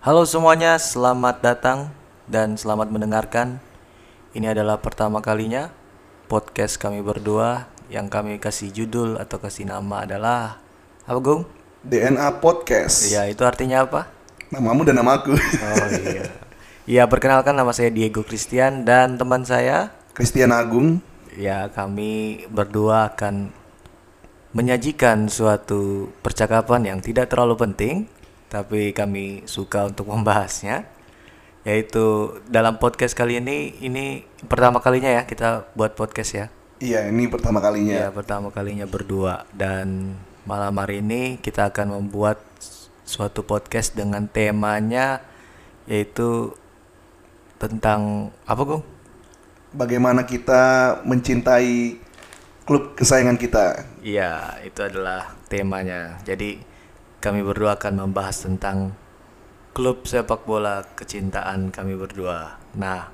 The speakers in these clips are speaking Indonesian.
Halo semuanya, selamat datang dan selamat mendengarkan. Ini adalah pertama kalinya podcast kami berdua yang kami kasih judul atau kasih nama adalah apa Gung? DNA Podcast. Ya itu artinya apa? Namamu dan namaku. Oh iya. Ya perkenalkan nama saya Diego Christian dan teman saya. Christian Agung. Ya kami berdua akan menyajikan suatu percakapan yang tidak terlalu penting, tapi kami suka untuk membahasnya. Yaitu dalam podcast kali ini, ini pertama kalinya ya kita buat podcast ya. Iya, ini pertama kalinya. Ya pertama kalinya berdua dan malam hari ini kita akan membuat suatu podcast dengan temanya yaitu tentang apa Gung? Bagaimana kita mencintai klub kesayangan kita. Iya, itu adalah temanya. Jadi kami berdua akan membahas tentang klub sepak bola kecintaan kami berdua. Nah,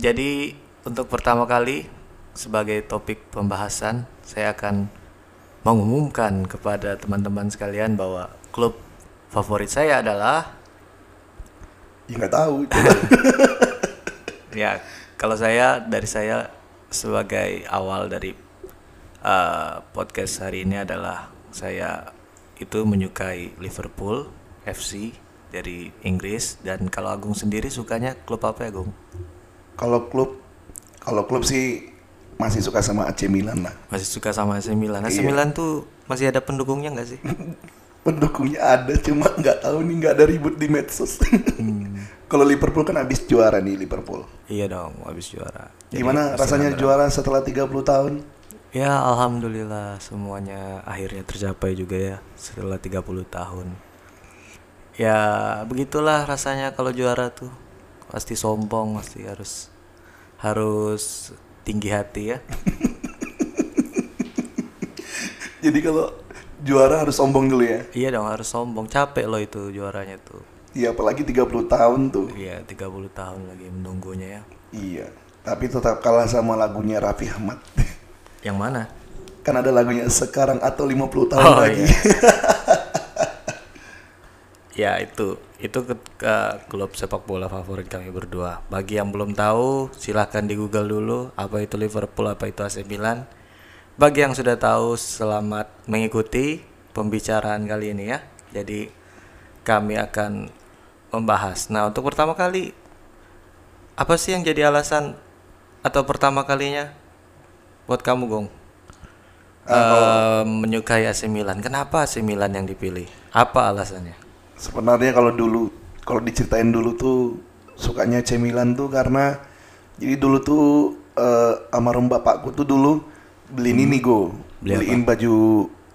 jadi untuk pertama kali sebagai topik pembahasan, saya akan mengumumkan kepada teman-teman sekalian bahwa klub favorit saya adalah Ya nggak tahu. ya kalau saya dari saya sebagai awal dari uh, podcast hari ini adalah saya itu menyukai Liverpool FC dari Inggris dan kalau Agung sendiri sukanya klub apa ya Agung? kalau klub, kalau klub sih masih suka sama AC Milan lah. Masih suka sama AC Milan. AC Iya. Milan tuh masih ada pendukungnya nggak sih? Pendukungnya ada, cuma nggak tahu nih nggak ada ribut di medsos. kalau Liverpool kan habis juara nih Liverpool. iya dong, habis juara. Jadi Gimana rasanya juara setelah 30 tahun? Ya alhamdulillah semuanya akhirnya tercapai juga ya setelah 30 tahun. Ya begitulah rasanya kalau juara tuh pasti sombong pasti harus harus tinggi hati ya. Jadi kalau juara harus sombong dulu ya. iya dong harus sombong capek loh itu juaranya tuh. Iya, apalagi 30 tahun tuh. Iya 30 tahun lagi menunggunya ya. Iya, tapi tetap kalah sama lagunya Raffi Ahmad. Yang mana? kan ada lagunya sekarang atau 50 tahun Oh, lagi. iya. Ya itu itu ke, ke klub sepak bola favorit kami berdua. Bagi yang belum tahu silahkan di Google dulu apa itu Liverpool apa itu AC Milan. Bagi yang sudah tahu selamat mengikuti pembicaraan kali ini ya. Jadi kami akan membahas. Nah untuk pertama kali apa sih yang jadi alasan atau pertama kalinya buat kamu Gong? Eh, menyukai AC Milan. Kenapa AC Milan yang dipilih? Apa alasannya? Sebenarnya kalau dulu, kalau diceritain dulu tuh sukanya AC Milan tuh karena jadi dulu tuh eh, almarhum bapakku tuh dulu beliin ini go, Hmm. Beli beliin baju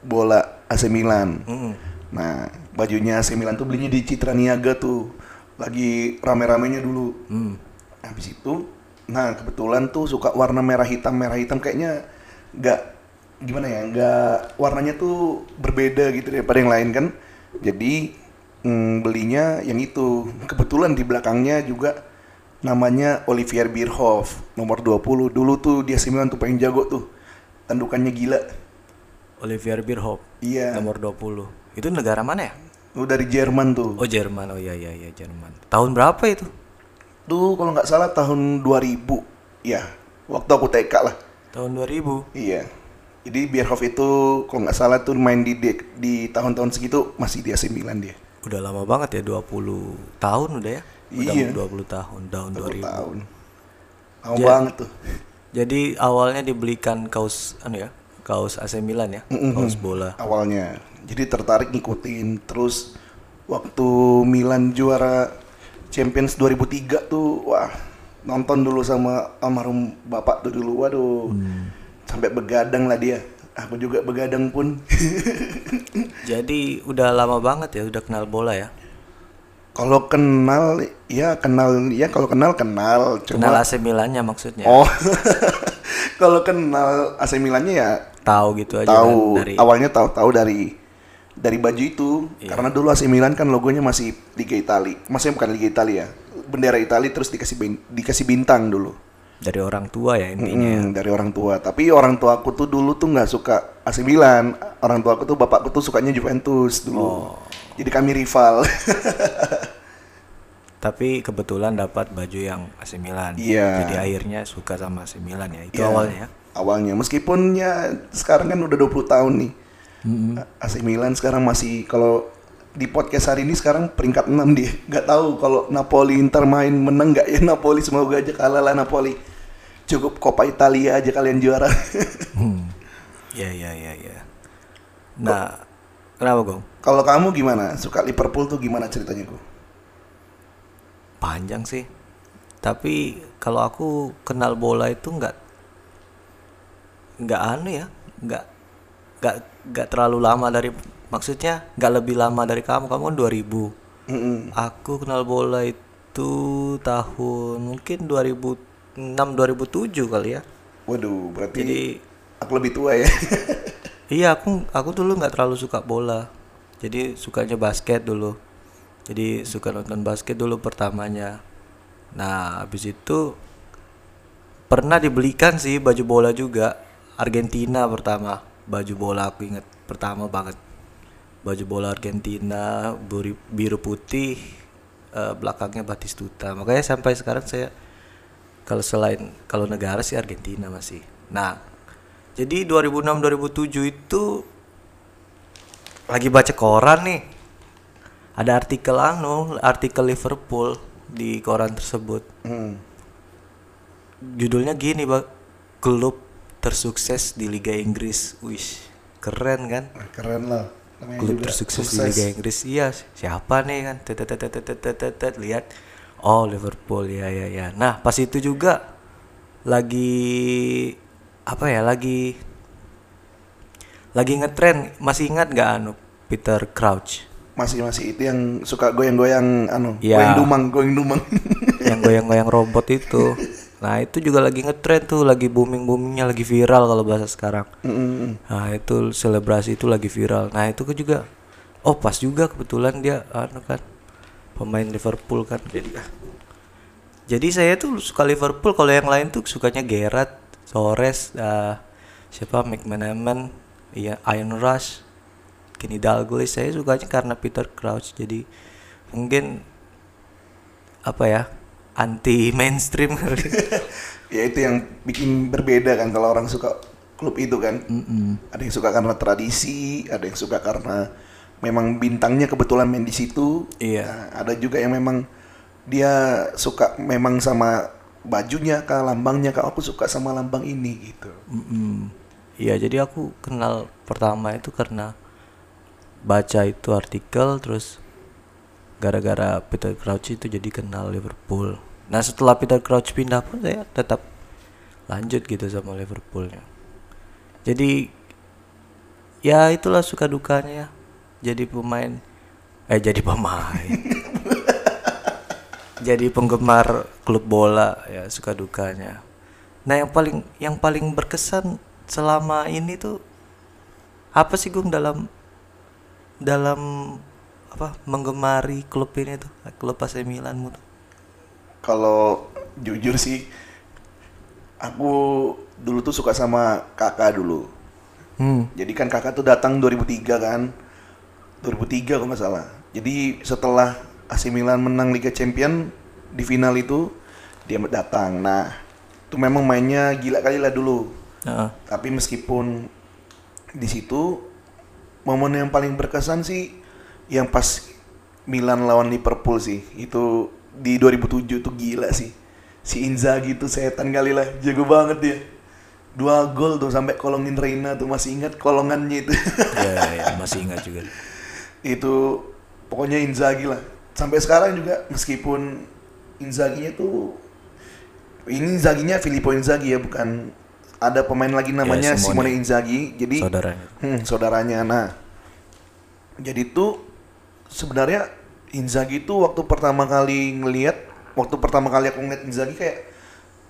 bola AC Milan. Mm. Nah, bajunya AC Milan tuh belinya di Citra Niaga tuh. Lagi rame-ramenya dulu. Hmm. Habis itu, nah kebetulan tuh suka warna merah hitam merah hitam kayaknya nggak gimana ya nggak warnanya tuh berbeda gitu daripada yang lain kan. Jadi mm, belinya yang itu. Kebetulan di belakangnya juga namanya Olivier Bierhoff nomor 20. Dulu tuh dia Milan tuh pengen jago tuh. Tandukannya gila. Olivier Bierhoff Iya. nomor 20. Itu negara mana ya? Lu dari Jerman tuh. Oh Jerman. Oh iya iya iya Jerman. Tahun berapa itu? Tuh kalau nggak salah tahun 2000. Ya, waktu aku TK lah. Tahun 2000. Iya. Jadi Bierhoff itu kalau nggak salah tuh main di di, di tahun-tahun segitu masih di AC Milan dia. Udah lama banget ya 20 tahun udah ya? Udah Iya. 20 tahun tahun 20 2000. tahun. Lama banget tuh. Jadi awalnya dibelikan kaos anu ya? Kaos AC Milan ya? Kaos bola. Awalnya. Jadi tertarik ngikutin terus waktu Milan juara Champions 2003 tuh wah nonton dulu sama almarhum bapak tuh dulu. Waduh sampai begadang lah dia. Aku juga begadang pun. Jadi udah lama banget ya udah kenal bola ya? kalau kenal ya kenal ya kalau kenal kenal. Cuma Kenal AC Milannya maksudnya. Oh, kalau kenal AC Milannya ya Tahu gitu aja tahu. kan dari awalnya tahu-tahu dari dari baju itu Iya. karena dulu AC Milan kan logonya masih Liga Italia, maksudnya bukan Liga Italia, bendera Italia terus dikasih bin- dikasih bintang dulu. dari orang tua ya intinya. ya. Mm, dari orang tua. Tapi orang tua aku tuh dulu tuh nggak suka AC Milan. Orang tua aku tuh bapakku tuh sukanya Juventus dulu. Oh. Jadi kami rival. Tapi kebetulan dapat baju yang AC Milan. Iya. Jadi akhirnya suka sama AC Milan ya. Itu Iya, awalnya ya. Awalnya meskipun ya sekarang kan udah 20 tahun nih. Mm-mm. AC Milan sekarang masih kalau di podcast hari ini sekarang peringkat 6 dia. Nggak tahu kalau Napoli Inter main menang nggak ya Napoli semoga aja kalah lah Napoli. Cukup Coppa Italia aja kalian juara. Hmm. Ya ya ya ya. Nah, kenapa Gong? kalau kamu gimana? Suka Liverpool tuh gimana ceritanya Gu? Panjang sih. Tapi kalau aku kenal bola itu nggak nggak anu ya, nggak nggak nggak terlalu lama dari maksudnya nggak lebih lama dari kamu. Kamu kan 2000. Mm-mm. Aku kenal bola itu tahun mungkin 2006 2007 kali ya. Waduh, berarti Jadi aku lebih tua ya. iya aku aku dulu nggak terlalu suka bola. Jadi sukanya basket dulu. Jadi suka nonton basket dulu pertamanya. Nah, habis itu pernah dibelikan sih baju bola juga Argentina pertama. Baju bola aku inget pertama banget. Baju bola Argentina buri- biru putih eh, belakangnya Batistuta. Makanya sampai sekarang saya kalau selain kalau negara sih Argentina masih. Nah, jadi 2006 2007 itu lagi baca koran nih. Ada artikel anu, artikel Liverpool di koran tersebut. Hmm. Judulnya gini, Bang. Klub tersukses di Liga Inggris. Wih, keren kan? Keren lah. Namanya klub tersukses di sukses. Liga Inggris iya siapa nih kan lihat oh Liverpool ya ya ya nah pas itu juga lagi apa ya lagi lagi ngetren masih ingat nggak anu Peter Crouch Masih masih itu yang suka goyang-goyang anu, Iya. goyang dumang, goyang dumang. yang goyang-goyang robot itu nah itu juga lagi ngetren tuh lagi booming boomingnya lagi viral kalau bahasa sekarang Mm-mm. Nah itu selebrasi itu lagi viral. Nah itu juga, oh pas juga kebetulan dia anu kan pemain Liverpool kan. Jadi, jadi saya tuh suka Liverpool. Kalau yang lain tuh sukanya Gerrard, Torres, ah, siapa McManaman, iya Iron Rush, Kenny Dalglish. Saya sukanya karena Peter Crouch. Jadi mungkin apa ya anti mainstream kali. ya itu yang bikin berbeda kan kalau orang suka klub itu kan. Mm-mm. Ada yang suka karena tradisi, ada yang suka karena memang bintangnya kebetulan main di situ. Iya. Nah, ada juga yang memang dia suka memang sama bajunya kah, lambangnya kah. Aku suka sama lambang ini gitu. Iya, jadi aku kenal pertama itu karena baca itu artikel terus gara-gara Peter Crouch itu jadi kenal Liverpool. Nah, setelah Peter Crouch pindah pun saya tetap lanjut gitu sama Liverpoolnya. Jadi ya itulah suka dukanya ya. Jadi pemain eh jadi pemain. jadi penggemar klub bola ya suka dukanya. Nah yang paling yang paling berkesan selama ini tuh apa sih Gung dalam dalam apa menggemari klub ini tuh klub AC Milanmu tuh? Kalau jujur sih, aku dulu tuh suka sama kakak dulu. Hmm. Jadi kan kakak tuh datang 2003 kan, 2003 kalau nggak salah. Jadi setelah AC Milan menang Liga Champion di final itu dia datang. Nah, itu memang mainnya gila kali lah dulu. Heeh. Tapi meskipun di situ momen yang paling berkesan sih yang pas Milan lawan Liverpool sih. Itu di 2007 tuh gila sih. Si Inzaghi tuh setan kali lah, jago banget dia. Dua gol tuh sampai kolongin Reina tuh masih ingat kolongannya itu. ya, ya, ya, masih ingat juga. itu pokoknya Inzaghi lah. Sampai sekarang juga meskipun Inzaghi-nya tuh ini Inzaghi-nya Filippo Inzaghi ya bukan ada pemain lagi namanya Simone. Simone Inzaghi. Jadi Saudaranya. Hmm, saudaranya. Nah, jadi tuh sebenarnya Inzaghi tuh waktu pertama kali ngelihat, waktu pertama kali aku ngeliat Inzaghi kayak,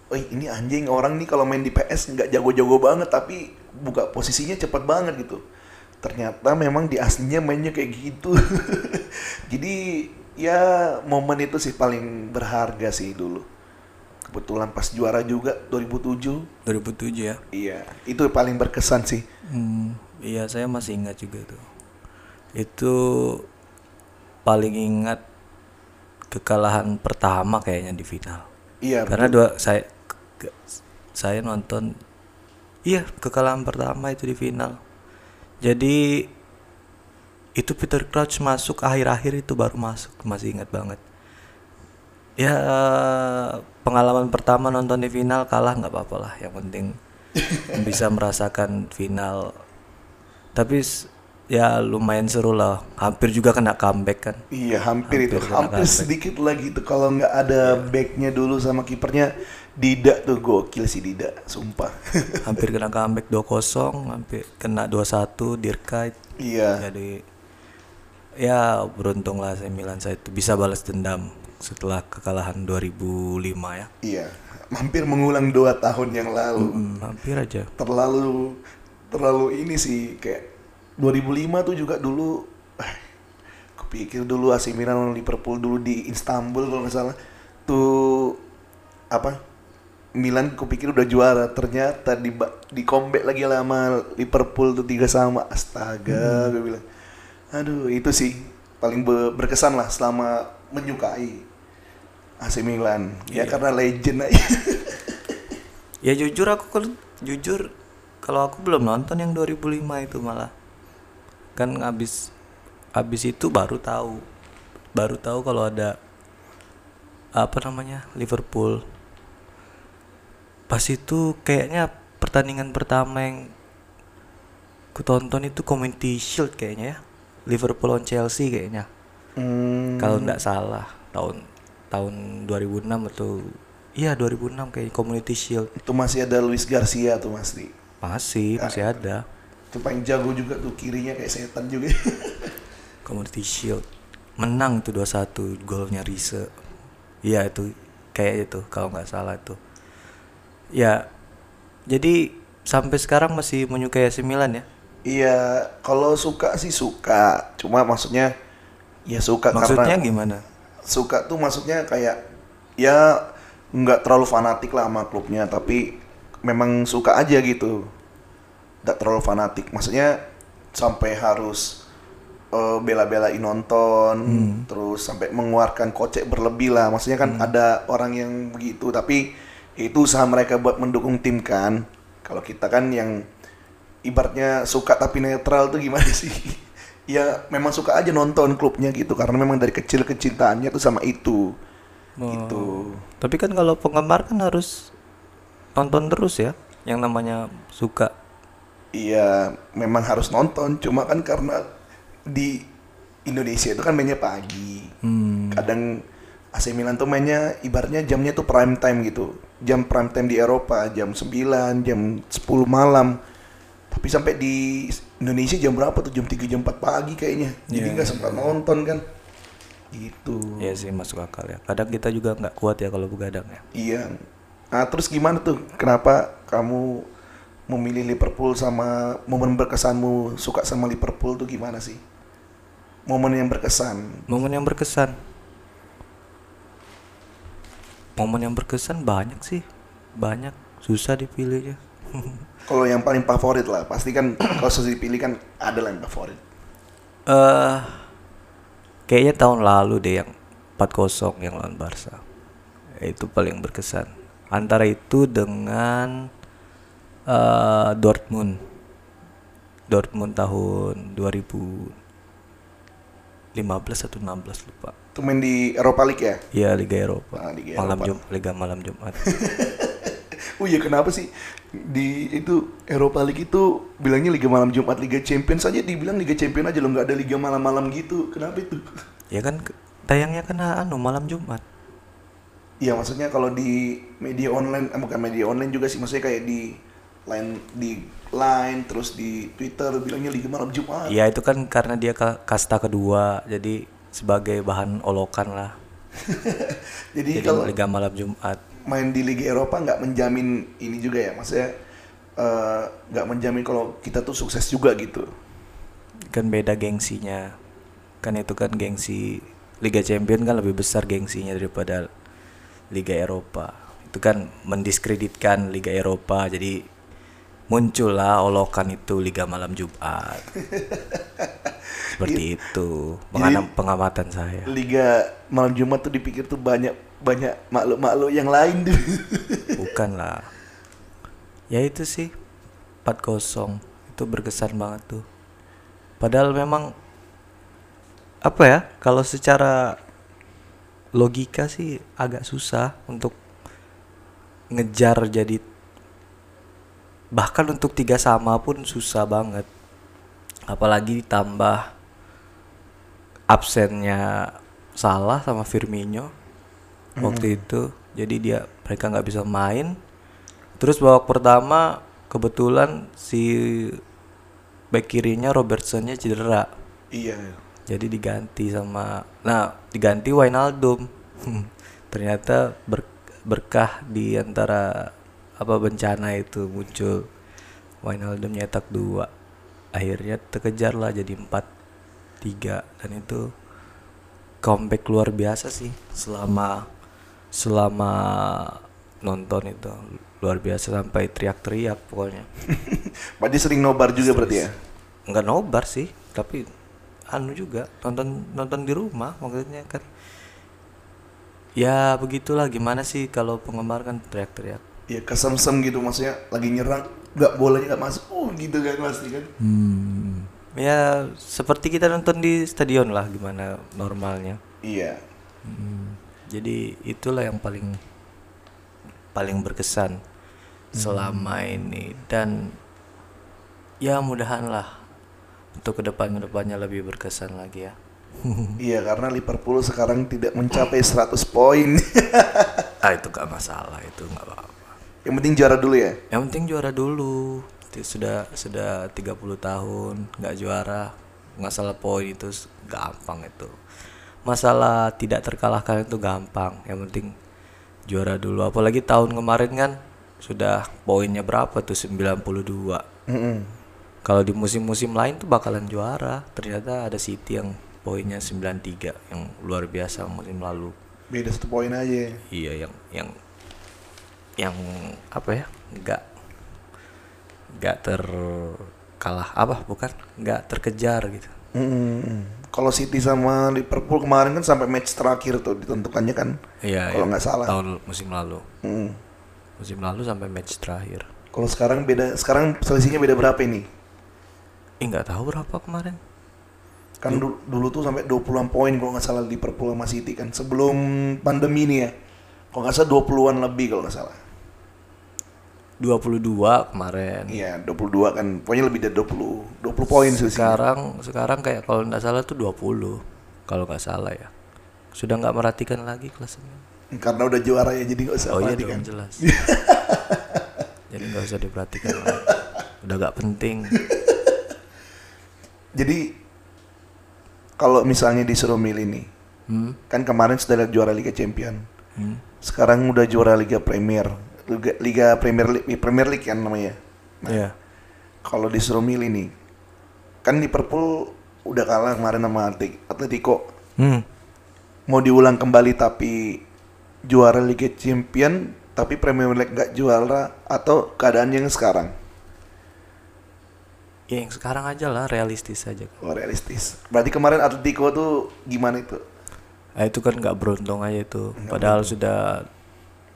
Wih ini anjing orang nih kalau main di PS nggak jago-jago banget tapi buka posisinya cepat banget gitu. Ternyata memang di aslinya mainnya kayak gitu. Jadi ya momen itu sih paling berharga sih dulu. Kebetulan pas juara juga 2007. 2007 ya. Iya, itu paling berkesan sih. Hmm, iya saya masih ingat juga tuh. Itu paling ingat kekalahan pertama kayaknya di final. Iya, Karena dua saya ke- saya nonton iya kekalahan pertama itu di final. Jadi itu Peter Crouch masuk akhir-akhir itu baru masuk masih ingat banget. Ya pengalaman pertama nonton di final kalah nggak apa-apa lah. Yang penting bisa merasakan final. Tapi ya lumayan seru lah. Hampir juga kena comeback kan. Iya hampir, itu Hampir kena hampir comeback. sedikit lagi itu kalau nggak ada backnya dulu sama kipernya Dida tuh gokil sih Dida sumpah hampir kena comeback 2-0, hampir kena 2-1 Dirkait. iya Jadi ya beruntung lah saya Milan saya itu bisa balas dendam setelah kekalahan 2005 ya. iya hampir mengulang dua tahun yang lalu Hmm, hampir aja. terlalu terlalu ini sih kayak 2005 tuh juga dulu kupikir dulu AC Milan lawan Liverpool dulu di Istanbul kalau nggak salah. Tuh apa? Milan kupikir udah juara ternyata di di comeback lagi lah sama Liverpool tuh tiga sama. Astaga gue bilang. Aduh itu sih paling be- berkesan lah selama menyukai AC Milan. Ya karena legend aja. Ya jujur aku kalau jujur kalau aku belum nonton yang 2005 itu malah. Kan habis habis itu baru tahu. Baru tahu kalau ada apa namanya? Liverpool. Pas itu kayaknya pertandingan pertama yang ku tonton itu Community Shield kayaknya ya. Liverpool lawan Chelsea kayaknya. Hmm, Kalau nggak salah tahun tahun 2006 atau iya 2006 kayak Community Shield. itu masih ada Luis Garcia tuh Mas Di. Masih, masih ada. Itu paling jago juga tuh kirinya kayak setan juga. Community Shield. Menang tuh 2-1 golnya Riese. Iya itu kayak itu kalau nggak salah itu. Ya. Jadi sampai sekarang masih menyukai AC Milan ya. iya, kalau suka sih suka. Cuma maksudnya ya suka Maksudnya karena gimana? suka tuh maksudnya kayak ya nggak terlalu fanatik lah sama klubnya, tapi memang suka aja gitu. Nggak terlalu fanatik. Maksudnya sampai harus eh, bela-belain nonton, terus sampai mengeluarkan kocek berlebih lah. Maksudnya kan ada orang yang begitu, tapi itu usaha mereka buat mendukung tim kan. Kalau kita kan yang ibaratnya suka tapi netral tuh gimana sih? ya memang suka aja nonton klubnya gitu karena memang dari kecil kecintaannya tuh sama itu. Gitu. Tapi kan kalau penggemar kan harus nonton terus ya. Yang namanya suka. Iya, memang harus nonton. Cuma kan karena di Indonesia itu kan mainnya pagi. Hmm. Kadang AC Milan tuh mainnya ibaratnya jamnya tuh prime time gitu. Jam prime time di Eropa jam 9, jam 10 malam. Tapi sampai di Indonesia jam berapa tuh? Jam 3, jam 4 pagi kayaknya. Jadi Iya, nggak sempat nonton kan. Gitu. Iya sih masuk akal ya. Kadang kita juga nggak kuat ya kalau begadang ya. Iya. Nah, terus gimana tuh? Kenapa kamu memilih Liverpool sama momen berkesanmu suka sama Liverpool tuh gimana sih? Momen yang berkesan. Momen yang berkesan. Momen yang berkesan banyak sih. Banyak. Susah dipilihnya. Kalau yang paling favorit lah, pasti kan kalau susah dipilih kan ada lah yang favorit. Eh kayaknya tahun lalu deh yang 4-0 yang lawan Barca. Itu paling berkesan. Antara itu dengan eh Dortmund. Dortmund tahun 2015 atau 16 lupa. Itu main di Eropa League ya? Iya Liga Eropa. Ah, Liga malam Eropa. Jum Liga malam Jumat. Oh iya kenapa sih di itu Eropa League itu bilangnya Liga Malam Jumat Liga Champions saja dibilang Liga Champions aja lo nggak ada Liga malam-malam gitu. Kenapa itu? ya kan tayangnya kan anu malam Jumat. Iya maksudnya kalau di media online, eh, bukan media online juga sih, maksudnya kayak di line di line terus di Twitter bilangnya Liga Malam Jumat. Ya itu kan karena dia ka- kasta kedua, jadi sebagai bahan olokan lah. Jadi Jadi kalau Liga malam Jumat. main di Liga Eropa nggak menjamin ini juga ya, maksudnya eh, nggak menjamin kalau kita tuh sukses juga gitu. Kan beda gengsinya. Kan itu kan gengsi Liga Champion kan lebih besar gengsinya daripada Liga Eropa. Itu kan mendiskreditkan Liga Eropa. Jadi muncullah olokan itu Liga malam Jumat. Seperti itu penganam, pengamatan saya. Liga malam Jumat tuh dipikir tuh banyak banyak makhluk-makhluk yang lain tuh. Bukan lah. Ya itu sih 4-0 itu berkesan banget tuh. Padahal memang apa ya? Kalau secara logika sih agak susah untuk ngejar jadi bahkan untuk tiga sama pun susah banget. Apalagi ditambah absennya salah sama Firmino waktu itu. Jadi dia mereka nggak bisa main. Terus babak pertama kebetulan si back kirinya Robertsonnya cedera. Iya. jadi diganti sama nah diganti Wijnaldum. Ternyata ber- berkah di antara apa bencana itu muncul? Wijnaldum nyetak dua. Akhirnya terkejar lah jadi empat tiga. Dan itu comeback luar biasa sih selama selama nonton itu. Luar biasa sampai teriak-teriak pokoknya. Berarti sering nobar juga berarti ya? nggak nobar sih tapi anu juga. Nonton nonton di rumah maksudnya kan. Ya begitulah gimana sih kalau penggemar kan teriak-teriak Ya kesemsem gitu maksudnya lagi nyerang nggak bolanya nggak masuk. Oh gitu kan pasti kan. Hmm. ya seperti kita nonton di stadion lah gimana normalnya. Iya. Hmm, jadi itulah yang paling paling berkesan selama ini. Dan ya mudahan lah untuk ke depan ke depannya lebih berkesan lagi ya. iya karena Liverpool sekarang tidak mencapai 100 poin. Ah itu gak masalah itu nggak apa-apa. Yang penting juara dulu ya Yang penting juara dulu. Sudah sudah 30 tahun nggak juara, masalah poin itu gampang itu. Masalah tidak terkalahkan itu gampang. Yang penting juara dulu. Apalagi tahun kemarin kan sudah poinnya berapa tuh 92. Mm-mm. Kalau di musim-musim lain tuh bakalan juara. Ternyata ada City yang poinnya 93 yang luar biasa musim lalu. beda satu poin aja Iya yang yang yang apa ya? Enggak enggak terkalah apa bukan? Enggak terkejar gitu. Mm-mm. kalau City sama Liverpool kemarin kan sampai match terakhir tuh ditentukannya kan Iya. Kalau iya. nggak salah. Tahun musim lalu. Mm. Musim lalu sampai match terakhir. kalau sekarang beda sekarang selisihnya beda berapa ini nggak tahu berapa kemarin. kan dulu, dulu tuh sampai 20-an poin kalau nggak salah Liverpool sama City kan sebelum pandemi ini ya kalau nggak salah 20-an lebih kalau nggak salah 22 kemarin. iya 22 kan pokoknya lebih dari 20 20 poin selisihnya Sekarang sekarang kayak kalau nggak salah tuh 20 kalau nggak salah ya. Sudah nggak merhatikan lagi klasemen. karena udah juara ya jadi nggak usah Oh iya dong jelas. Jadi nggak usah diperhatikan lagi. Udah nggak penting. jadi kalau misalnya disuruh milih nih Hmm? kan kemarin sudah lihat juara Liga Champion Hmm? sekarang udah juara Liga Premier Liga, Liga Premier League Premier League kan namanya Iya. kalau disuruh milih nih kan Liverpool udah kalah kemarin sama Atlet- Atletico Hmm. mau diulang kembali tapi juara Liga Champion tapi Premier League gak juara atau keadaan yang sekarang Ya yang sekarang aja lah realistis aja. oh, realistis berarti kemarin Atletico tuh gimana itu Nah, itu kan nggak beruntung aja itu. Padahal sudah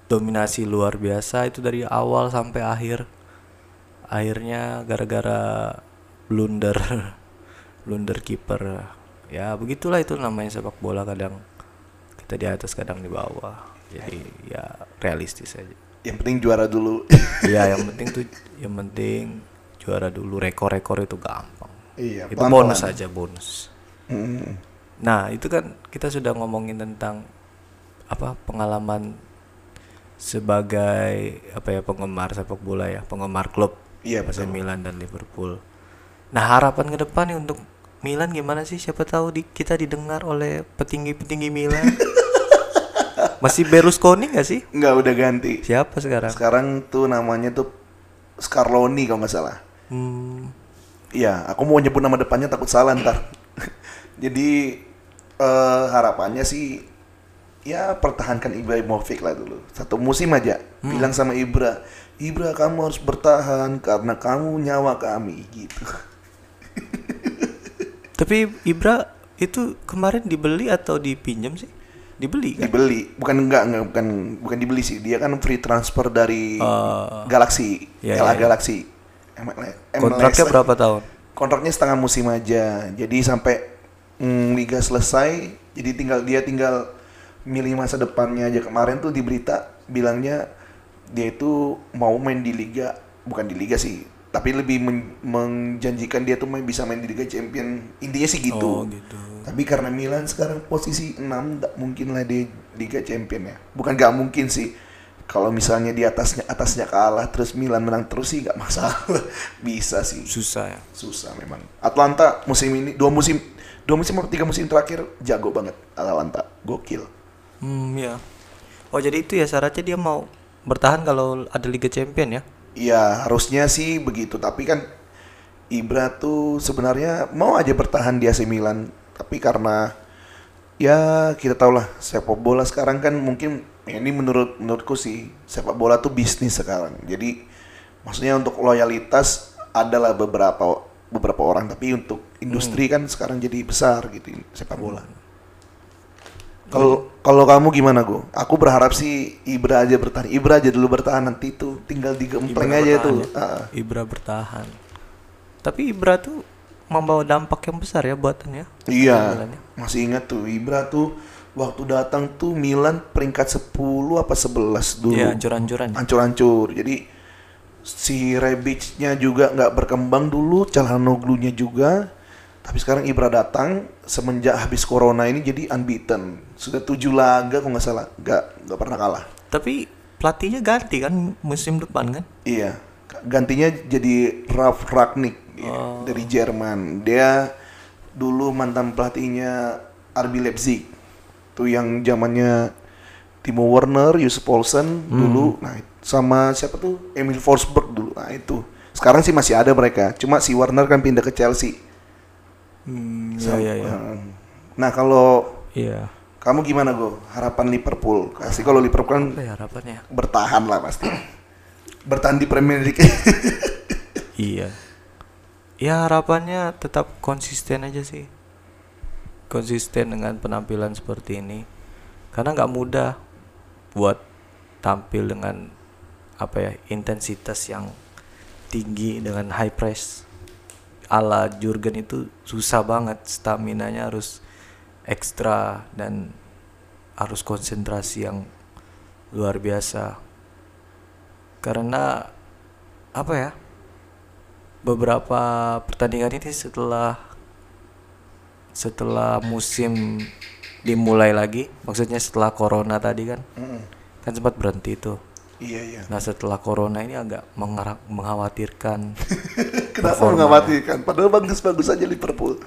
dominasi luar biasa itu dari awal sampai akhir. Akhirnya gara-gara blunder blunder kiper. Ya begitulah itu namanya sepak bola kadang kita di atas kadang di bawah. Jadi ya realistis aja. yang penting juara dulu Iya yang penting tuh yang penting juara dulu rekor-rekor itu gampang. iya itu pelan-pelan. bonus aja bonus. Mm. Nah, itu kan kita sudah ngomongin tentang apa pengalaman sebagai apa ya penggemar sepak bola ya, penggemar klub Iya, AC betul. Milan dan Liverpool. Nah, harapan ke depan nih untuk Milan gimana sih? Siapa tahu di, kita didengar oleh petinggi-petinggi Milan. Masih Berlusconi nggak sih? nggak udah ganti Siapa sekarang? sekarang tuh namanya tuh Scarloni kalau nggak salah Hmm, Iya, aku mau nyebut nama depannya takut salah ntar. Jadi eh, harapannya sih ya pertahankan Ibrahimovic lah dulu. Satu musim aja. Bilang sama Ibra, Ibra kamu harus bertahan karena kamu nyawa kami gitu. Tapi Ibra itu kemarin dibeli atau dipinjam sih? Dibeli kan? Dibeli, bukan enggak, enggak bukan bukan dibeli sih. Dia kan free transfer dari Oh. Galaxy, Ya, LA ya, ya. Galaxy. MLS. Kontraknya berapa tahun? Kontraknya setengah musim aja. Jadi sampai mm, liga selesai, jadi tinggal dia tinggal milih masa depannya aja. Kemarin tuh di berita bilangnya dia itu mau main di liga, bukan di liga sih, tapi lebih men- menjanjikan dia tuh main bisa main di Liga Champion. Intinya sih gitu. Oh, gitu. Tapi karena Milan sekarang posisi 6 nggak mungkin lah di Liga Champion ya. Bukan nggak mungkin sih. Kalau misalnya di atasnya atasnya kalah terus Milan menang terus sih nggak masalah. Bisa sih. Susah ya. Susah memang. Atlanta musim ini dua musim dua musim atau tiga musim terakhir jago banget Atalanta. Gokil. Hmm, ya. Oh, jadi itu ya syaratnya dia mau bertahan kalau ada Liga Champion ya? Iya, harusnya sih begitu. Tapi kan Ibra tuh sebenarnya mau aja bertahan di AC Milan, tapi karena ya kita tahu lah sepak bola sekarang kan mungkin ya ini menurut menurutku sih sepak bola tuh bisnis sekarang. Jadi maksudnya untuk loyalitas adalah beberapa beberapa orang, tapi untuk industri kan sekarang jadi besar gitu sepak bola. Kalau kalau kamu gimana go? Aku berharap sih Ibra aja bertahan. Ibra aja dulu bertahan nanti tuh tinggal digempleng Ibra aja tuh. ya? Ah. Ibra bertahan. Tapi Ibra tuh membawa dampak yang besar ya buatannya. Iya, ya. masih ingat tuh Ibra tuh waktu datang tuh Milan peringkat 10 apa 11 dulu. Iya, ancur-ancuran. Hancur-hancur. Jadi si Rebic-nya juga nggak berkembang dulu, Calhanoglu-nya juga. Tapi sekarang Ibra datang semenjak habis corona ini jadi unbeaten. Sudah tujuh laga kok nggak salah, nggak nggak pernah kalah. Tapi pelatihnya ganti kan musim depan kan? Iya, gantinya jadi Ralf Ragnick ya, dari Jerman. Dia dulu mantan pelatihnya RB Leipzig. Tuh yang zamannya Timo Werner, Yusuf Poulsen dulu. Nah, sama siapa tuh? Emil Forsberg dulu. Nah, itu. Sekarang sih masih ada mereka. Cuma si Werner kan pindah ke Chelsea. Hmm, iya iya iya. Nah, kalau Iya. kamu gimana, Go? Harapan Liverpool? Kasih kalau Liverpool kan Apa ya harapannya? bertahan lah pasti. bertahan di Premier League. Iya. Ya harapannya tetap konsisten aja sih. Konsisten dengan penampilan seperti ini. Karena nggak mudah buat tampil dengan apa ya intensitas yang tinggi dengan high press ala Jurgen itu susah banget stamina nya harus ekstra dan harus konsentrasi yang luar biasa. Karena apa ya beberapa pertandingan ini setelah setelah musim dimulai lagi maksudnya setelah corona tadi kan Mm, kan sempat berhenti tuh iya, iya. nah setelah corona ini agak mengkhawatirkan Kenapa Performa. mengkhawatirkan? Padahal bagus-bagus aja Liverpool.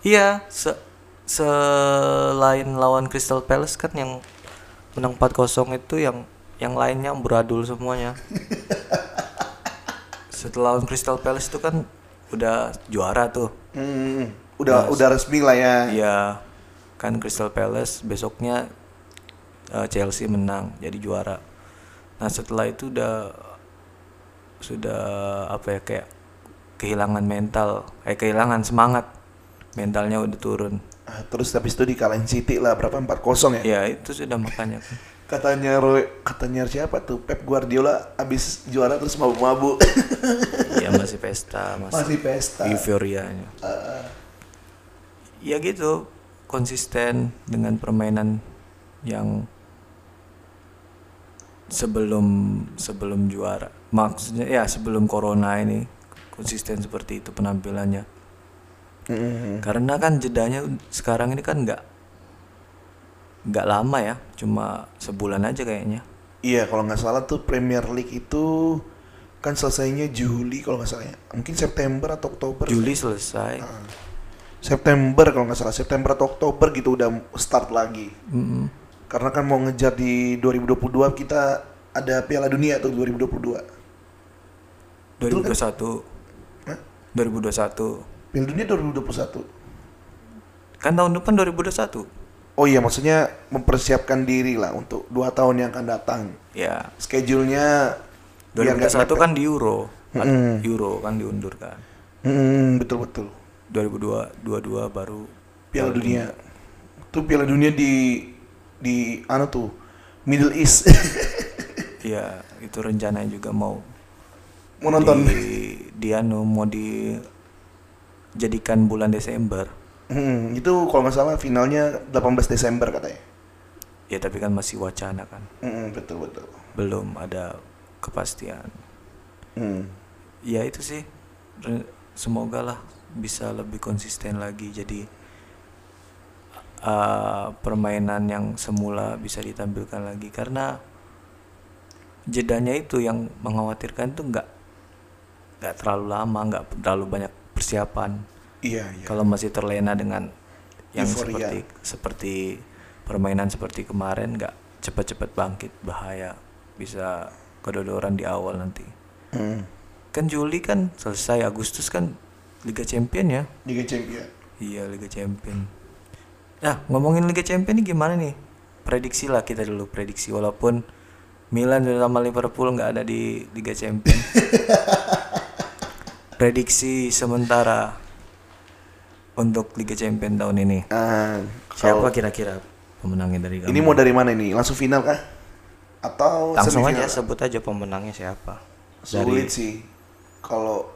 iya se selain lawan Crystal Palace kan yang menang 4-0 itu yang yang lainnya beradul semuanya setelah lawan Crystal Palace itu kan udah juara tuh Hmm, udah udah resmi lah ya. Iya, kan Crystal Palace besoknya eh, Chelsea menang jadi juara. Nah setelah itu udah sudah apa ya kayak kehilangan mental, kayak kehilangan semangat, mentalnya udah turun. Ah, Terus habis itu dikalahin City lah berapa 4-0 ya. Ya itu sudah makanya. kan. Katanya Roy, katanya siapa tuh Pep Guardiola abis juara terus mabuk-mabuk. Iya masih pesta, masih, Masih pesta. euforianya. Ya gitu, konsisten dengan permainan yang sebelum sebelum juara. Maksudnya ya sebelum corona ini konsisten seperti itu penampilannya. Mm. Karena kan jedanya sekarang ini kan nggak nggak lama ya, cuma sebulan aja kayaknya. Iya kalau nggak salah tuh Premier League itu kan selesainya Juli kalau nggak salah ya. Mungkin September atau Oktober. Juli selesai. September kalau nggak salah September atau Oktober gitu udah start lagi. Mm-mm. Karena kan mau ngejar di 2022 kita ada Piala Dunia tuh 2022. 2021. Hah? 2021. Piala Dunia 2021. Kan tahun depan 2021. Oh iya maksudnya mempersiapkan diri lah untuk dua tahun yang akan datang. Ya, Schedule-nya biar nggak 2021 mepet. kan di Euro. Kan Mm-mm. Euro kan diundur kan. Hmm, betul betul. 2022 baru Piala Dunia. Tuh Piala Dunia di di anu tuh Middle East. Iya, itu rencananya juga mau Mau nonton. di, di anu mau dijadikan bulan Desember. Hmm, itu kalau nggak salah finalnya 18 Desember katanya. Ya tapi kan masih wacana kan. Hmm, betul betul. Belum ada kepastian. Hmm. Ya itu sih. Semoga lah bisa lebih konsisten lagi jadi uh, permainan yang semula bisa ditampilkan lagi karena jedanya itu yang mengkhawatirkan tuh nggak nggak terlalu lama nggak terlalu banyak persiapan Iya, iya. kalau masih terlena dengan yang Euforia. seperti seperti permainan seperti kemarin nggak cepat-cepat bangkit bahaya bisa kedodoran di awal nanti Hmm. kan Juli kan selesai Agustus kan Liga Champion ya Liga Champion. iya Liga Champion nah ngomongin Liga Champion ini gimana nih prediksi lah kita dulu prediksi walaupun Milan sama Liverpool nggak ada di Liga Champion prediksi sementara untuk Liga Champion tahun ini Ah, siapa kira-kira pemenangnya dari kamu ini mau dari mana ini? Langsung final kah? Atau langsung aja sebut aja pemenangnya siapa Sulit sih. Kalau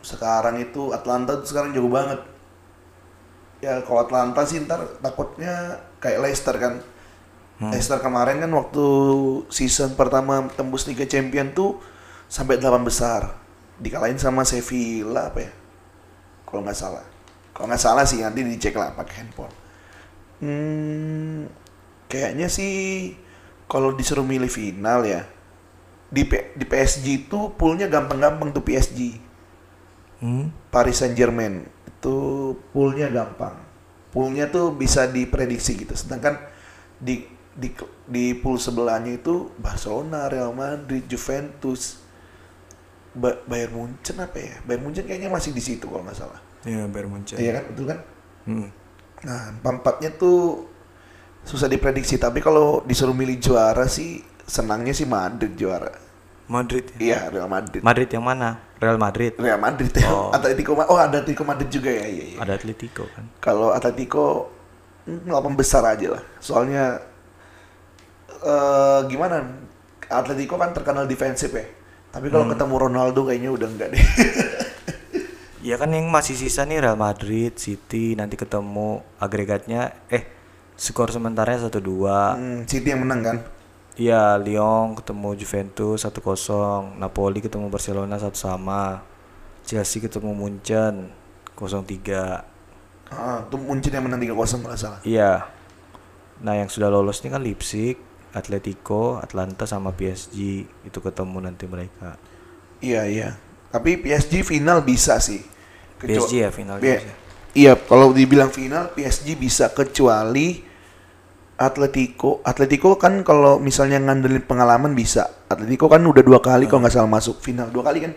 sekarang itu Atlanta tuh sekarang jauh banget. Ya kalau Atlanta sih ntar takutnya kayak Leicester kan. Hmm. Leicester kemarin kan waktu season pertama tembus Liga Champion tuh sampai 8 besar. Dikalahin sama Sevilla apa ya? Kalau nggak salah. Kalau nggak salah sih nanti dicek lah pakai handphone. Hmm, kayaknya sih kalau disuruh milih final ya di P- di PSG itu poolnya gampang-gampang tuh PSG. Hmm? Paris Saint Germain itu poolnya gampang. Poolnya tuh bisa diprediksi gitu. Sedangkan di di di pool sebelahnya itu Barcelona, Real Madrid, Juventus, ba Bayern Munchen apa ya? Bayern Munchen kayaknya masih di situ kalau nggak salah. ya Bayern Munchen Iya kan, betul kan? Hmm. Nah, empat-empatnya tuh susah diprediksi. Tapi kalau disuruh milih juara sih, senangnya sih Madrid juara. Madrid ya? Iya, Real Madrid. Madrid yang mana? Real Madrid. Real Madrid. Oh. Atletico Oh, ada Atletico Madrid juga ya. Iya, iya. Ada Atletico kan. Kalau Atletico mm, ngelapan besar aja lah. Soalnya eh gimana? Atletico kan terkenal defensif ya. Tapi kalau ketemu Ronaldo kayaknya udah enggak deh. Ya kan yang masih sisa nih Real Madrid, City nanti ketemu agregatnya eh skor sementaranya 1-2. Hmm, City yang menang kan? Iya, Lyon ketemu Juventus 1-0, Napoli ketemu Barcelona 1 sama. Chelsea ketemu Munchen 0-3. Ah, tuh Munchen yang menang 3-0 kalau salah. Iya. Nah, yang sudah lolos ini kan Leipzig, Atletico, Atlanta sama PSG. Itu ketemu nanti mereka. Iya, iya. Tapi PSG final bisa sih. Kecu- PSG ya final Iya. bisa. Iya, kalau dibilang final PSG bisa kecuali Atletico. Atletico kan kalau misalnya ngandelin pengalaman bisa. Atletico kan udah dua kali kalau nggak salah masuk final. Dua kali kan?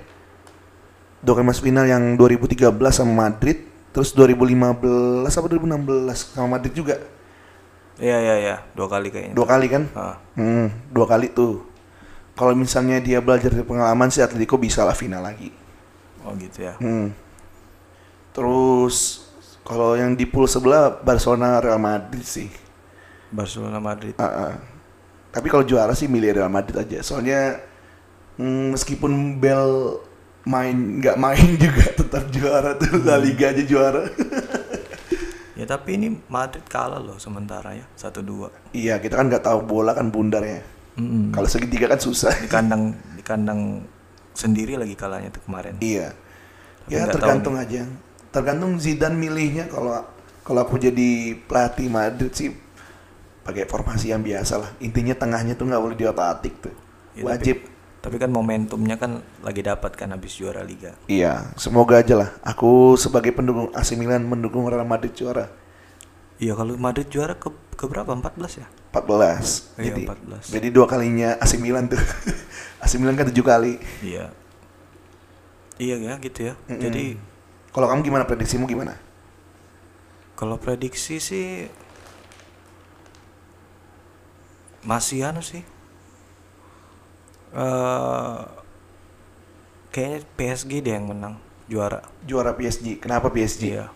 Dua kali masuk final yang 2013 sama Madrid, terus 2015 apa 2016 sama Madrid juga. Iya, iya, iya. Dua kali kayaknya. Dua kali kan? Ah. Hmm, dua kali tuh. Kalau misalnya dia belajar dari pengalaman sih Atletico bisa lah final lagi. Oh gitu ya. Hmm. Terus kalau yang di pool sebelah Barcelona Real Madrid sih. Barcelona Madrid. Ah, ah. Tapi kalau juara sih milih Real Madrid aja. Soalnya mm, meskipun Bell main nggak main juga tetap juara tuh La Liga aja juara. Ya tapi ini Madrid kalah loh sementara ya 1-2. iya kita kan nggak tahu bola kan bundarnya. Mm-mm. Kalau segitiga kan susah. Di kandang di kandang sendiri lagi kalahnya tuh kemarin. iya. Tapi Ya tergantung aja. Tergantung Zidane milihnya kalau kalau aku jadi pelatih Madrid sih pakai formasi yang biasa lah. Intinya tengahnya tuh nggak boleh diotak-atik tuh. Ya, Wajib. Tapi, tapi kan momentumnya kan lagi dapat kan habis juara liga. Iya, semoga aja lah. Aku sebagai pendukung AC Milan mendukung Real Madrid juara Iya kalau Madrid juara ke ke berapa? 14 ya? 14. Iya, jadi 14. jadi dua kalinya AC Milan tuh. AC Milan kan tujuh kali. Iya. Iya ya gitu ya. Mm-mm. Jadi Kalau kamu gimana prediksimu gimana? kalau prediksi sih masih anu sih. eh kayaknya PSG deh yang menang. juara. Juara PSG. Kenapa PSG? Iya.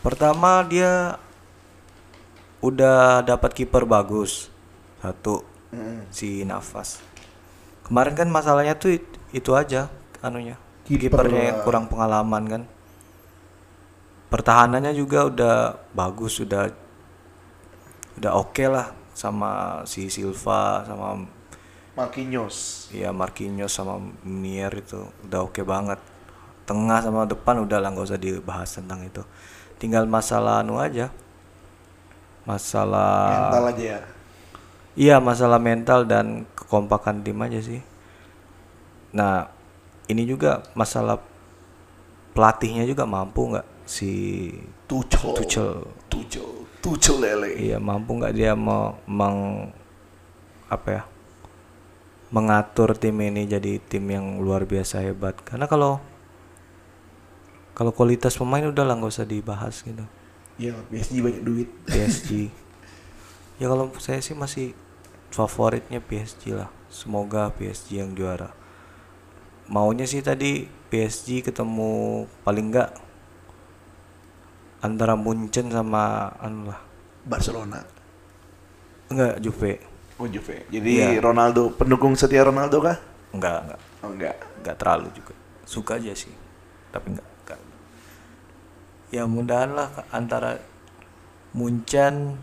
Pertama dia udah dapat kiper bagus satu Mm. si Nafas. Kemarin kan masalahnya tuh it- itu aja anunya. Kiper Kipernya yang kurang pengalaman kan. Pertahanannya juga udah bagus, udah udah oke lah sama si Silva sama Marquinhos. ya Marquinhos sama Mier itu udah oke banget. Tengah sama depan udah lah nggak usah dibahas tentang itu. Tinggal masalah anu aja. Masalah Mental aja ya. Iya masalah mental dan kekompakan tim aja sih. Nah ini juga masalah pelatihnya juga mampu nggak si Tuchel. Tuchel. Tuchel. Tuchel lele. Iya mampu nggak dia mau meng apa ya mengatur tim ini jadi tim yang luar biasa hebat. Karena kalau kalau kualitas pemain udah lah nggak usah dibahas gitu. Iya, PSG banyak duit. PSG. ya kalau saya sih masih favoritnya PSG lah. Semoga PSG yang juara. Maunya sih tadi PSG ketemu paling enggak antara Munchen sama anu lah. Barcelona. Enggak Juve. Oh Juve. Jadi Iya. Ronaldo pendukung setia Ronaldo kah? Enggak, enggak. Oh enggak. Enggak terlalu juga. Suka aja sih. Tapi enggak, enggak. Ya mudahan lah antara Munchen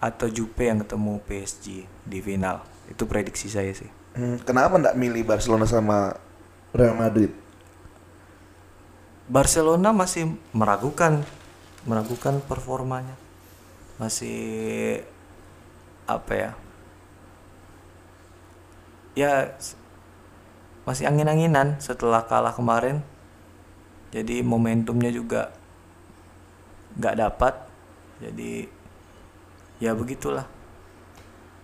atau Juve yang ketemu PSG di final. Itu prediksi saya sih. Hmm, kenapa enggak milih Barcelona sama Real Madrid? Barcelona masih meragukan meragukan performanya. Masih apa ya? Ya masih angin-anginan setelah kalah kemarin. Jadi momentumnya juga nggak dapat. Jadi ya begitulah.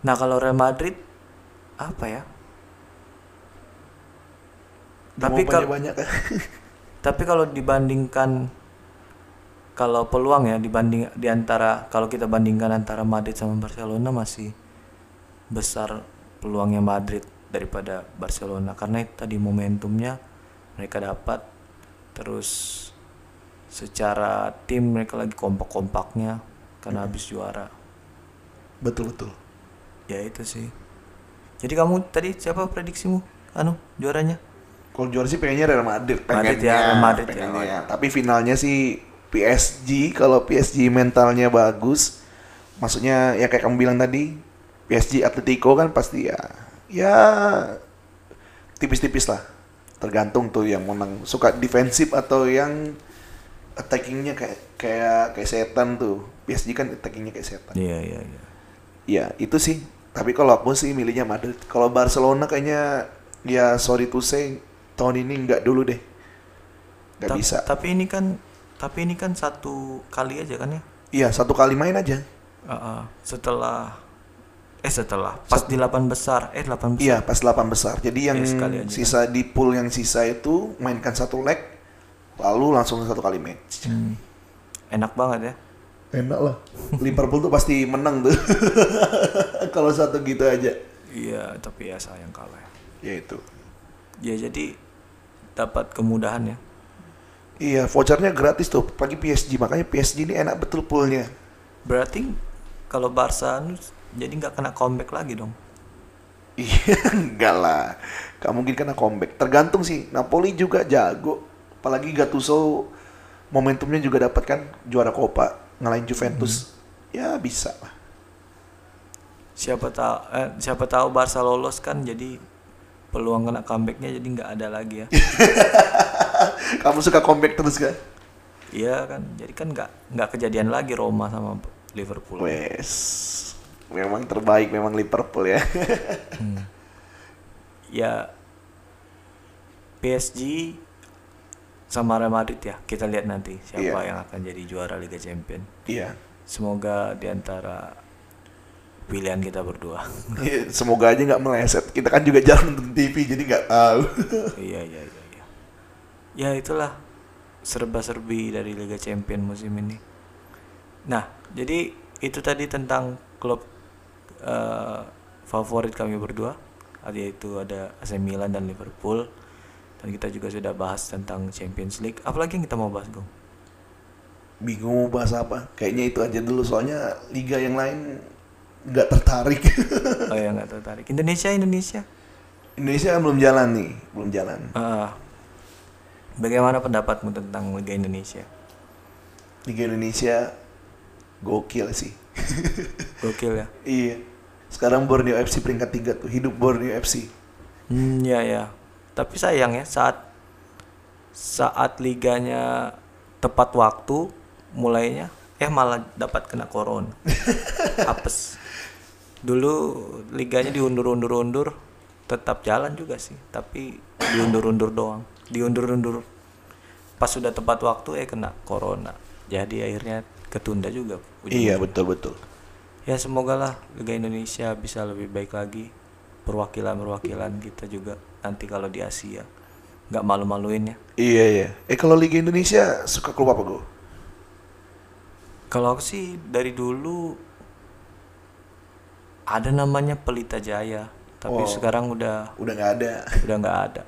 Nah, kalau Real Madrid apa ya? Tapi kalau kah? Tapi kalau dibandingkan kalau peluang ya dibanding di antara kalau kita bandingkan antara Madrid sama Barcelona masih besar peluangnya Madrid daripada Barcelona. Karena tadi momentumnya mereka dapat terus secara tim mereka lagi kompak-kompaknya karena habis juara. Betul betul. ya itu sih. Jadi kamu tadi siapa prediksimu? Anu juaranya Kalau juara sih pengennya Real Madrid, Madrid pengennya, ya, Real Madrid ya. pengennya. Tapi finalnya sih PSG. Kalau PSG mentalnya bagus, maksudnya ya kayak kamu bilang tadi, PSG Atletico kan pasti ya, ya tipis-tipis lah. Tergantung tuh yang menang suka defensif atau yang attackingnya kayak kayak kayak setan tuh. PSG kan attackingnya kayak setan. iya iya iya Ya itu sih. Tapi kalau aku sih milihnya Madrid. Kalau Barcelona kayaknya ya sorry to say tahun ini nggak dulu deh. Nggak Ta- bisa. Tapi ini kan tapi ini kan satu kali aja kan ya. Iya satu kali main aja. Uh, uh, setelah eh setelah pas di 8 besar eh 8 besar. Iya pas 8 besar. Jadi yang sekali aja. sisa di pool yang sisa itu mainkan satu leg, lalu langsung satu kali match. Hmm. Enak banget ya. Enak lah. Liverpool tuh pasti menang tuh. kalau satu gitu aja. Iya, tapi ya sayang kalah. Ya itu. Ya jadi dapat kemudahan ya. Iya, vouchernya gratis tuh pagi PSG. Makanya PSG ini enak betul poolnya. Berarti kalau Barca anu jadi nggak kena comeback lagi dong. Iya, enggak lah. Gak mungkin kena comeback. Tergantung sih. Napoli juga jago. Apalagi Gattuso momentumnya juga dapat kan juara Copa ngalahin Juventus. Ya bisa lah. Siapa tahu eh, siapa tahu Barca lolos kan jadi peluang kena comebacknya jadi nggak ada lagi ya. Kamu suka comeback terus kan? Iya kan, jadi kan nggak nggak kejadian lagi Roma sama Liverpool. Wes. Memang terbaik memang Liverpool ya. ya PSG sama Real Madrid ya kita lihat nanti siapa Iya. yang akan jadi juara Liga Champion Iya. semoga di antara pilihan kita berdua Iya, Semoga aja nggak meleset. Kita kan juga jarang nonton TV jadi nggak tahu. iya iya iya iya ya itulah serba-serbi dari Liga Champion musim ini nah jadi itu tadi tentang klub eh, favorit kami berdua yaitu ada AC Milan dan Liverpool Dan kita juga sudah bahas tentang Champions League. Apalagi yang kita mau bahas, Gong? Bingung mau bahas apa? Kayaknya itu aja dulu soalnya liga yang lain nggak tertarik. Oh ya nggak tertarik. Indonesia, Indonesia. Indonesia belum jalan nih, belum jalan. Ah. bagaimana pendapatmu tentang Liga Indonesia? Liga Indonesia gokil sih. Gokil ya. iya. Sekarang Borneo FC peringkat 3 tuh, hidup Borneo FC. Hmm, ya ya. Tapi sayang ya saat saat liganya tepat waktu mulainya eh malah dapat kena corona. Apes. Dulu liganya diundur-undur-undur tetap jalan juga sih, tapi diundur-undur doang. Diundur-undur. Pas sudah tepat waktu eh kena corona. Jadi akhirnya ketunda juga. Iya, betul betul. Ya semoga lah Liga Indonesia bisa lebih baik lagi perwakilan-perwakilan kita juga nanti kalau di Asia nggak malu-maluin ya. Iya, iya. Eh kalau Liga Indonesia suka klub apa, Go? Kalau aku sih dari dulu ada namanya Pelita Jaya, tapi Oh. sekarang udah Udah nggak ada. udah nggak ada,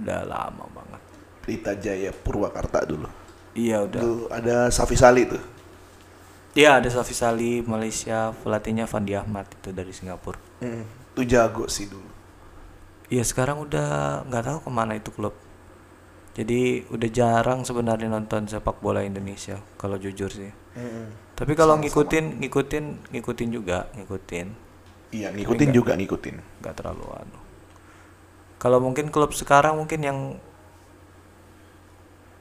udah lama banget. Pelita Jaya Purwakarta dulu. Iya udah. Dulu ada Safi Sali tuh. Iya ada Safi Sali Malaysia, pelatihnya Fandi Ahmad itu dari Singapura. Hmm, itu jago sih dulu. Iya sekarang udah nggak tahu ke mana itu klub. Jadi udah jarang sebenarnya nonton sepak bola Indonesia kalau jujur sih. Hmm. Tapi kalau ngikutin, ngikutin, ngikutin juga, ngikutin, Iya, ngikutin juga ngikutin. nggak terlalu anu. Kalau mungkin klub sekarang mungkin yang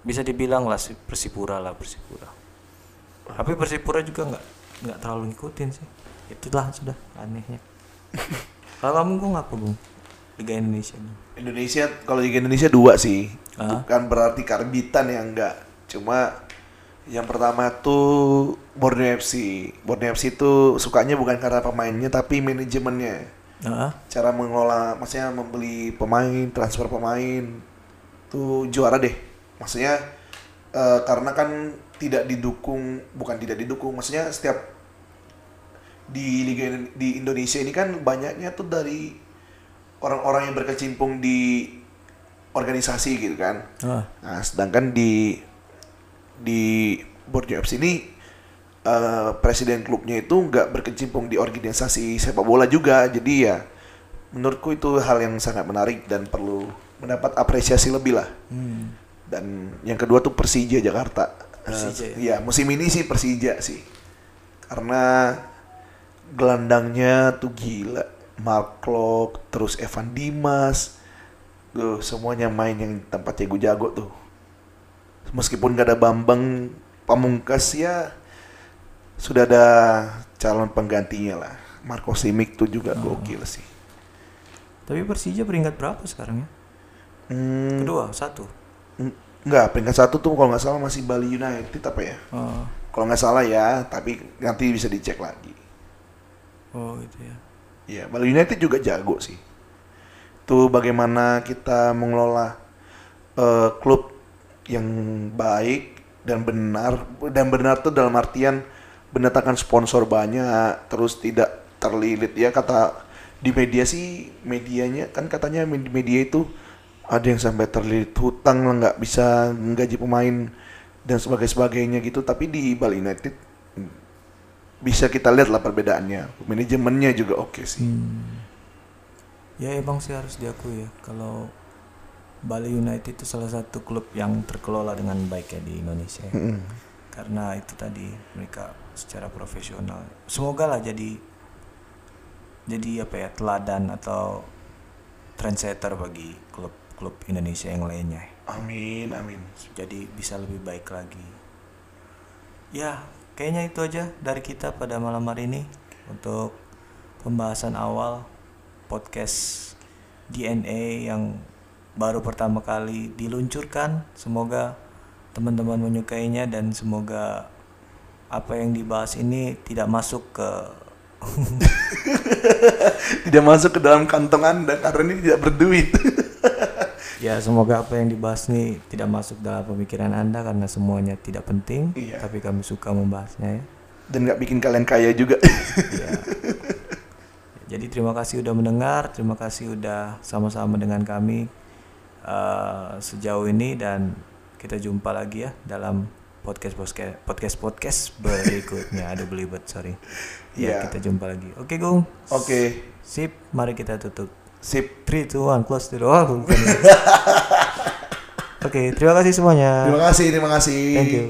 bisa dibilang lah si Persipura lah Persipura. Tapi Persipura juga nggak nggak terlalu ngikutin sih. Itulah sudah anehnya. Kalau kamu gue ngapa gue? Liga Indonesia nih. Indonesia kalau Liga Indonesia dua sih. Ah. Bukan berarti karbitan ya enggak. Cuma yang pertama tuh Borneo FC. Borneo FC itu sukanya bukan karena pemainnya tapi manajemennya. Ah, Cara mengelola maksudnya membeli pemain, transfer pemain tuh juara deh. Maksudnya eh, karena kan tidak didukung, bukan tidak didukung, maksudnya setiap di liga di Indonesia ini kan banyaknya tuh dari orang-orang yang berkecimpung di organisasi gitu kan. ah, Nah, sedangkan di di Borneo FC ini eh, presiden klubnya itu nggak berkecimpung di organisasi sepak bola juga. Jadi ya menurutku itu hal yang sangat menarik dan perlu mendapat apresiasi lebih lah. hmm. Dan yang kedua tuh Persija Jakarta. Eh, Persija ya? Iya, musim ini sih Persija sih. Karena gelandangnya tuh gila. Mark Klok, terus Evan Dimas. Tuh, semuanya main yang tempat jago-jago tuh. Meskipun gak ada Bambang Pamungkas ya sudah ada calon penggantinya lah. Marco Simic tuh juga gokil sih. Tapi Persija peringkat berapa sekarang ya? Hmm, Kedua, satu. Enggak, peringkat satu tuh kalau nggak salah masih Bali United apa ya? Oh, Kalau nggak salah ya, tapi nanti bisa dicek lagi. oh gitu ya. Iya, Bali United juga jago sih. Itu bagaimana kita mengelola eh, klub yang baik dan benar dan benar tuh dalam artian mendatangkan sponsor banyak, terus tidak terlilit ya kata di media sih medianya kan katanya med- media itu ada yang sampai terlilit hutang nggak bisa menggaji pemain dan sebagainya gitu tapi di Bali United bisa kita lihat lah perbedaannya manajemennya juga oke sih Hmm. Ya emang sih harus diakui ya kalau Bali United itu salah satu klub yang terkelola dengan baik ya di Indonesia. ya. Mm-mm. Karena itu tadi mereka secara profesional. Semoga lah jadi jadi apa ya teladan atau trendsetter bagi klub-klub Indonesia yang lainnya. amin amin Jadi bisa lebih baik lagi. Ya, kayaknya itu aja dari kita pada malam hari ini untuk pembahasan awal podcast DNA yang baru pertama kali diluncurkan. Semoga teman-teman menyukainya dan semoga apa yang dibahas ini tidak masuk ke tidak masuk ke dalam kantong anda karena ini tidak berduit ya semoga apa yang dibahas ini tidak masuk dalam pemikiran Anda karena semuanya tidak penting, Iya. tapi kami suka membahasnya ya. dan nggak bikin kalian kaya juga Ya. Jadi terima kasih udah mendengar, terima kasih udah sama-sama dengan kami eh, sejauh ini dan kita jumpa lagi ya dalam podcast podcast podcast podcast berikutnya. Aduh belibet sorry. Ya Iya. kita jumpa lagi. Oke Gung. Oke, Sip, mari kita tutup. Sip. 3, 2, 1, close the door. Bukan. Oke, terima kasih semuanya. Terima kasih, terima kasih. Thank you.